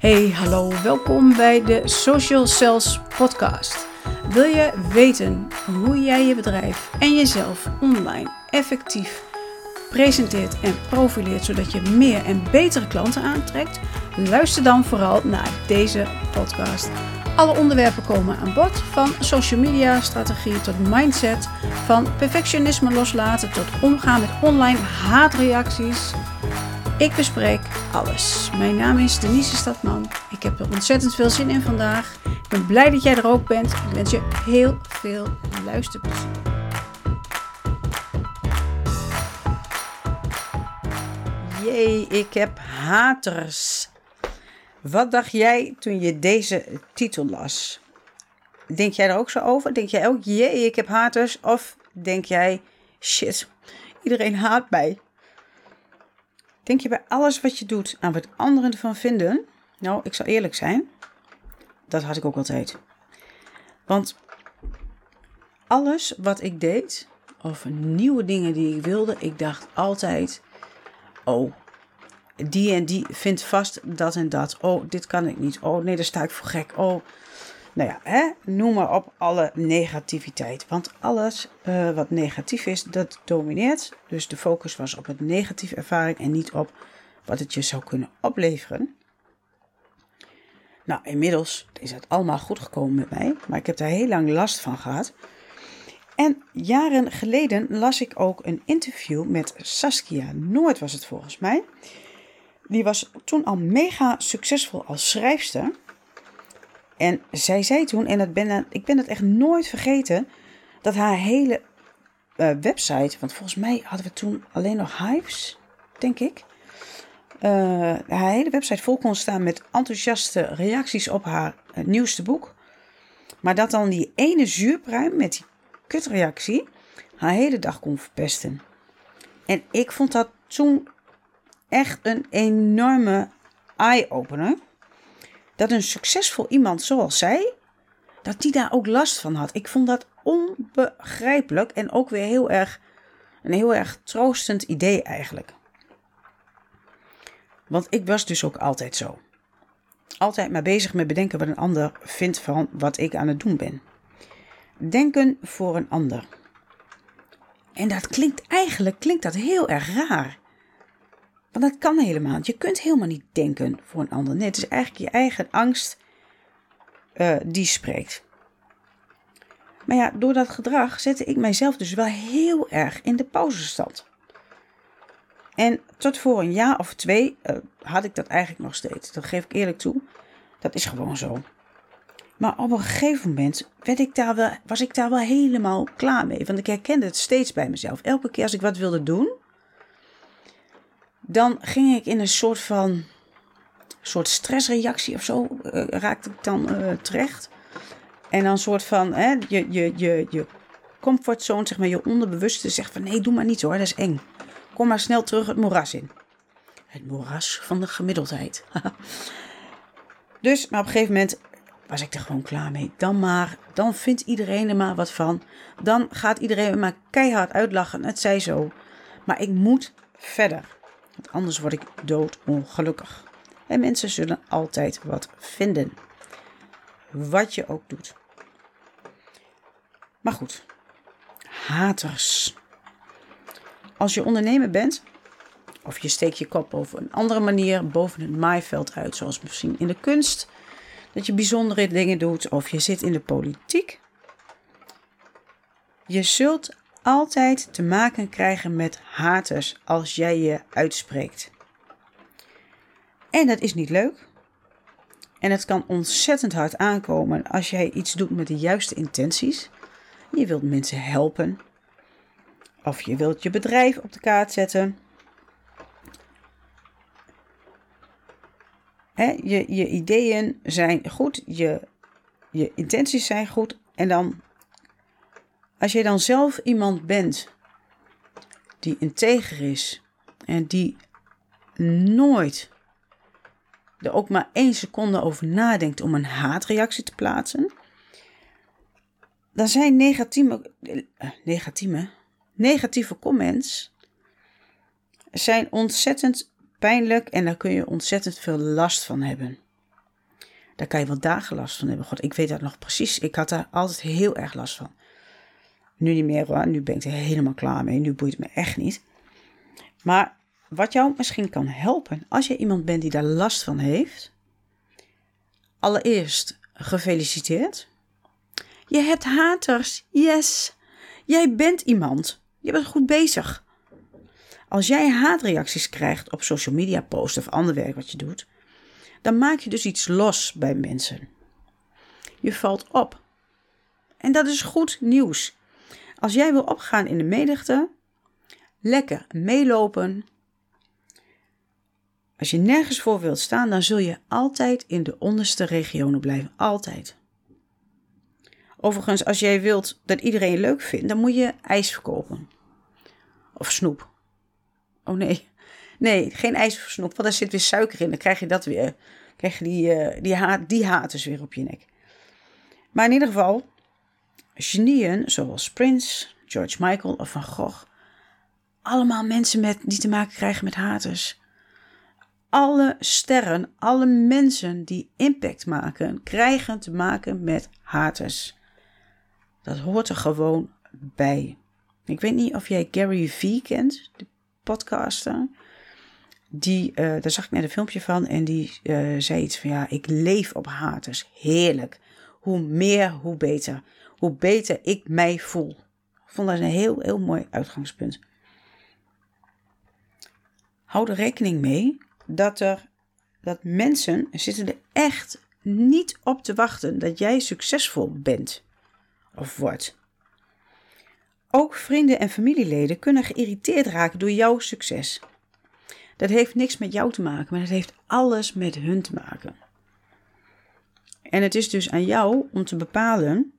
Hey, hallo, welkom bij de Social Sales Podcast. Wil je weten hoe jij je bedrijf en jezelf online effectief presenteert en profileert zodat je meer en betere klanten aantrekt? Luister dan vooral naar deze podcast. Alle onderwerpen komen aan bod, van social media strategie tot mindset, van perfectionisme loslaten tot omgaan met online haatreacties. Ik bespreek alles. Mijn naam is Denise Stadman. Ik heb er ontzettend veel zin in vandaag. Ik ben blij dat jij er ook bent. Ik wens je heel veel luisterplezier. Jee, ik heb haters. Wat dacht jij toen je deze titel las? Denk jij er ook zo over? Denk jij ook, jee, ik heb haters? Of denk jij, shit, iedereen haat mij? Denk je bij alles wat je doet aan wat anderen ervan vinden? Nou, ik zal eerlijk zijn. Dat had ik ook altijd. Want alles wat ik deed, of nieuwe dingen die ik wilde, ik dacht altijd: oh, die en die vindt vast dat en dat. Oh, dit kan ik niet. Oh, nee, daar sta ik voor gek. Oh, nou ja, hè? noem maar op alle negativiteit. Want alles uh, wat negatief is, dat domineert. Dus de focus was op het negatieve ervaring en niet op wat het je zou kunnen opleveren. Nou, inmiddels is het allemaal goed gekomen met mij, maar ik heb daar heel lang last van gehad. En jaren geleden las ik ook een interview met Saskia Noord, was het volgens mij. Die was toen al mega succesvol als schrijfster. En zij zei toen, en dat ben, ik ben het echt nooit vergeten, dat haar hele uh, website, want volgens mij hadden we toen alleen nog Hives, denk ik. Uh, haar hele website vol kon staan met enthousiaste reacties op haar uh, nieuwste boek. Maar dat dan die ene zuurpruim met die kutreactie haar hele dag kon verpesten. En ik vond dat toen echt een enorme eye-opener dat een succesvol iemand zoals zij, dat die daar ook last van had. Ik vond dat onbegrijpelijk en ook weer heel erg, een heel erg troostend idee eigenlijk. Want ik was dus ook altijd zo. Altijd maar bezig met bedenken wat een ander vindt van wat ik aan het doen ben. Denken voor een ander. En dat klinkt eigenlijk klinkt dat heel erg raar. Want dat kan helemaal Je kunt helemaal niet denken voor een ander. Nee, het is eigenlijk je eigen angst uh, die spreekt. Maar ja, door dat gedrag zette ik mijzelf dus wel heel erg in de pauzestand. En tot voor een jaar of twee uh, had ik dat eigenlijk nog steeds. Dat geef ik eerlijk toe. Dat is gewoon zo. Maar op een gegeven moment werd ik daar wel, was ik daar wel helemaal klaar mee. Want ik herkende het steeds bij mezelf. Elke keer als ik wat wilde doen, dan ging ik in een soort van soort stressreactie of zo uh, raakte ik dan uh, terecht. En dan een soort van hè, je, je, je, je comfortzone, zeg maar, je onderbewuste zegt van nee, doe maar niet hoor, dat is eng. Kom maar snel terug het moeras in. Het moeras van de gemiddeldheid. dus, maar op een gegeven moment was ik er gewoon klaar mee. Dan maar, dan vindt iedereen er maar wat van. Dan gaat iedereen maar keihard uitlachen. Het zij zo. Maar ik moet verder. Anders word ik doodongelukkig. En mensen zullen altijd wat vinden. Wat je ook doet. Maar goed, haters. Als je ondernemer bent, of je steekt je kop op een andere manier boven het maaiveld uit, zoals misschien in de kunst, dat je bijzondere dingen doet, of je zit in de politiek. Je zult altijd te maken krijgen met haters als jij je uitspreekt. En dat is niet leuk. En het kan ontzettend hard aankomen als jij iets doet met de juiste intenties. Je wilt mensen helpen. Of je wilt je bedrijf op de kaart zetten. je, je ideeën zijn goed, je, je intenties zijn goed. En dan als je dan zelf iemand bent die integer is en die nooit er ook maar één seconde over nadenkt om een haatreactie te plaatsen, dan zijn negatieve, eh, negatieve, negatieve comments zijn ontzettend pijnlijk en daar kun je ontzettend veel last van hebben. Daar kan je wel dagen last van hebben. God, ik weet dat nog precies. Ik had daar altijd heel erg last van. Nu niet meer. Nu ben ik er helemaal klaar mee. Nu boeit het me echt niet. Maar wat jou misschien kan helpen, als je iemand bent die daar last van heeft. Allereerst gefeliciteerd. Je hebt haters. Yes. Jij bent iemand. Je bent goed bezig. Als jij haatreacties krijgt op social media posts of ander werk wat je doet, dan maak je dus iets los bij mensen. Je valt op. En dat is goed nieuws. Als jij wil opgaan in de menigte, lekker meelopen. Als je nergens voor wilt staan, dan zul je altijd in de onderste regionen blijven. Altijd. Overigens, als jij wilt dat iedereen je leuk vindt, dan moet je ijs verkopen. Of snoep. Oh nee. Nee, geen ijs of snoep, want daar zit weer suiker in. Dan krijg je dat weer. krijg je die, uh, die, haat, die haters weer op je nek. Maar in ieder geval, genieën zoals Prince, George Michael of Van Gogh. Allemaal mensen met, die te maken krijgen met haters. Alle sterren, alle mensen die impact maken, krijgen te maken met haters. Dat hoort er gewoon bij. Ik weet niet of jij Gary Vee kent, de podcaster. Die, uh, daar zag ik net een filmpje van en die uh, zei iets van ja, ik leef op haters. Heerlijk. Hoe meer, hoe beter. Hoe beter ik mij voel. Ik vond dat een heel, heel mooi uitgangspunt. Hou er rekening mee dat er dat mensen zitten er echt niet op te wachten dat jij succesvol bent of wordt. Ook vrienden en familieleden kunnen geïrriteerd raken door jouw succes. Dat heeft niks met jou te maken, maar het heeft alles met hun te maken. En het is dus aan jou om te bepalen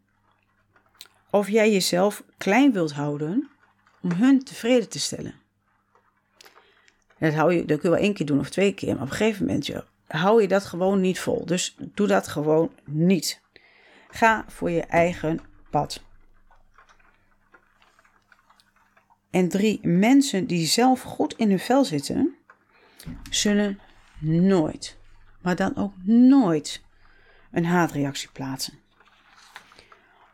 of jij jezelf klein wilt houden om hun tevreden te stellen. dat, hou je, dat kun je wel één keer doen of twee keer, maar op een gegeven moment hou je dat gewoon niet vol. Dus doe dat gewoon niet. Ga voor je eigen pad. En drie, mensen die zelf goed in hun vel zitten, zullen nooit, maar dan ook nooit, een haatreactie plaatsen.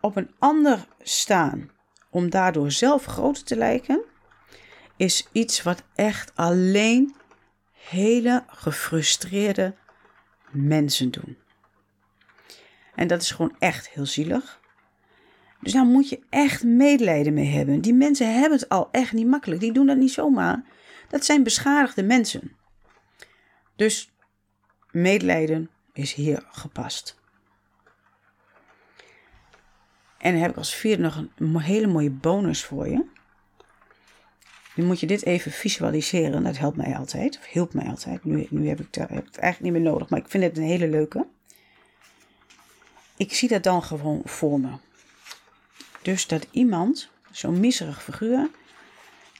Op een ander staan om daardoor zelf groter te lijken, is iets wat echt alleen hele gefrustreerde mensen doen. En dat is gewoon echt heel zielig. Dus daar moet je echt medelijden mee hebben. Die mensen hebben het al echt niet makkelijk. Die doen dat niet zomaar. Dat zijn beschadigde mensen. Dus medelijden is hier gepast. En dan heb ik als vierde nog een hele mooie bonus voor je. Nu moet je dit even visualiseren. Dat helpt mij altijd. Of hielp mij altijd. Nu, nu heb, ik, het eigenlijk niet meer nodig. Maar ik vind het een hele leuke. Ik zie dat dan gewoon voor me. Dus dat iemand, zo'n miserig figuur,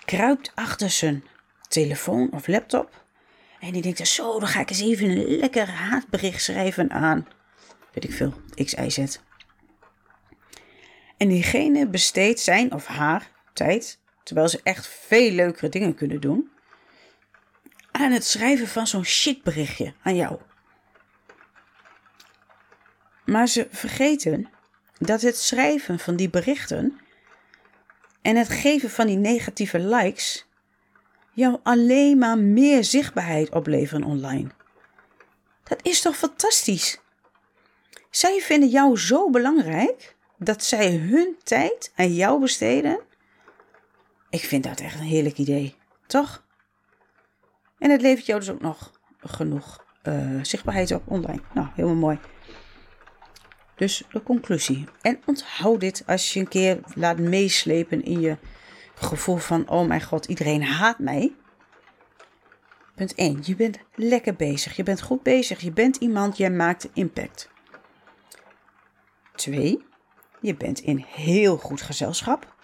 kruipt achter zijn telefoon of laptop. En die denkt, zo, dan ga ik eens even een lekker haatbericht schrijven aan, weet ik veel, X, Y, Z. En diegene besteedt zijn of haar tijd, terwijl ze echt veel leukere dingen kunnen doen, aan het schrijven van zo'n shitberichtje aan jou. Maar ze vergeten dat het schrijven van die berichten en het geven van die negatieve likes jou alleen maar meer zichtbaarheid opleveren online. Dat is toch fantastisch? Zij vinden jou zo belangrijk dat zij hun tijd aan jou besteden. Ik vind dat echt een heerlijk idee, toch? En het levert jou dus ook nog genoeg uh, zichtbaarheid op online. Nou, helemaal mooi. Dus de conclusie. En onthoud dit als je een keer laat meeslepen in je gevoel van: oh mijn god, iedereen haat mij. Punt 1. Je bent lekker bezig. Je bent goed bezig. Je bent iemand, jij maakt impact. 2. Je bent in heel goed gezelschap.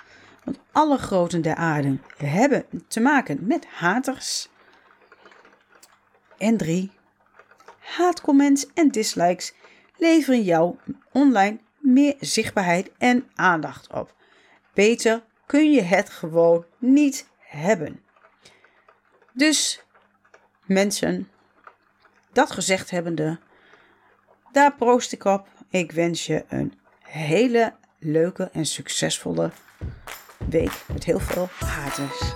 Want alle groten der aarde hebben te maken met haters. En 3. Haatcomments en dislikes leveren jou online meer zichtbaarheid en aandacht op. Beter kun je het gewoon niet hebben. Dus mensen, dat gezegd hebbende, Daar proost ik op. Ik wens je een hele leuke en succesvolle week met heel veel haters.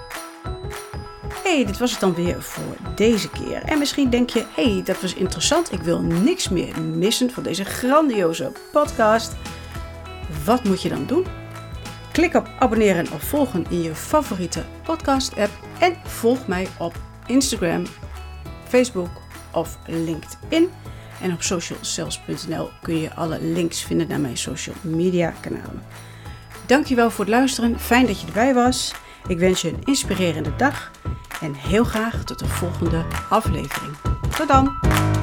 Hey, dit was het dan weer voor deze keer. En misschien denk je, hey, dat was interessant. Ik wil niks meer missen van deze grandioze podcast. Wat moet je dan doen? Klik op abonneren of volgen in je favoriete podcast-app en volg mij op Instagram, Facebook of LinkedIn. En op socialcells.nl kun je alle links vinden naar mijn social media kanalen. Dankjewel voor het luisteren. Fijn dat je erbij was. Ik wens je een inspirerende dag en heel graag tot de volgende aflevering. Tot dan!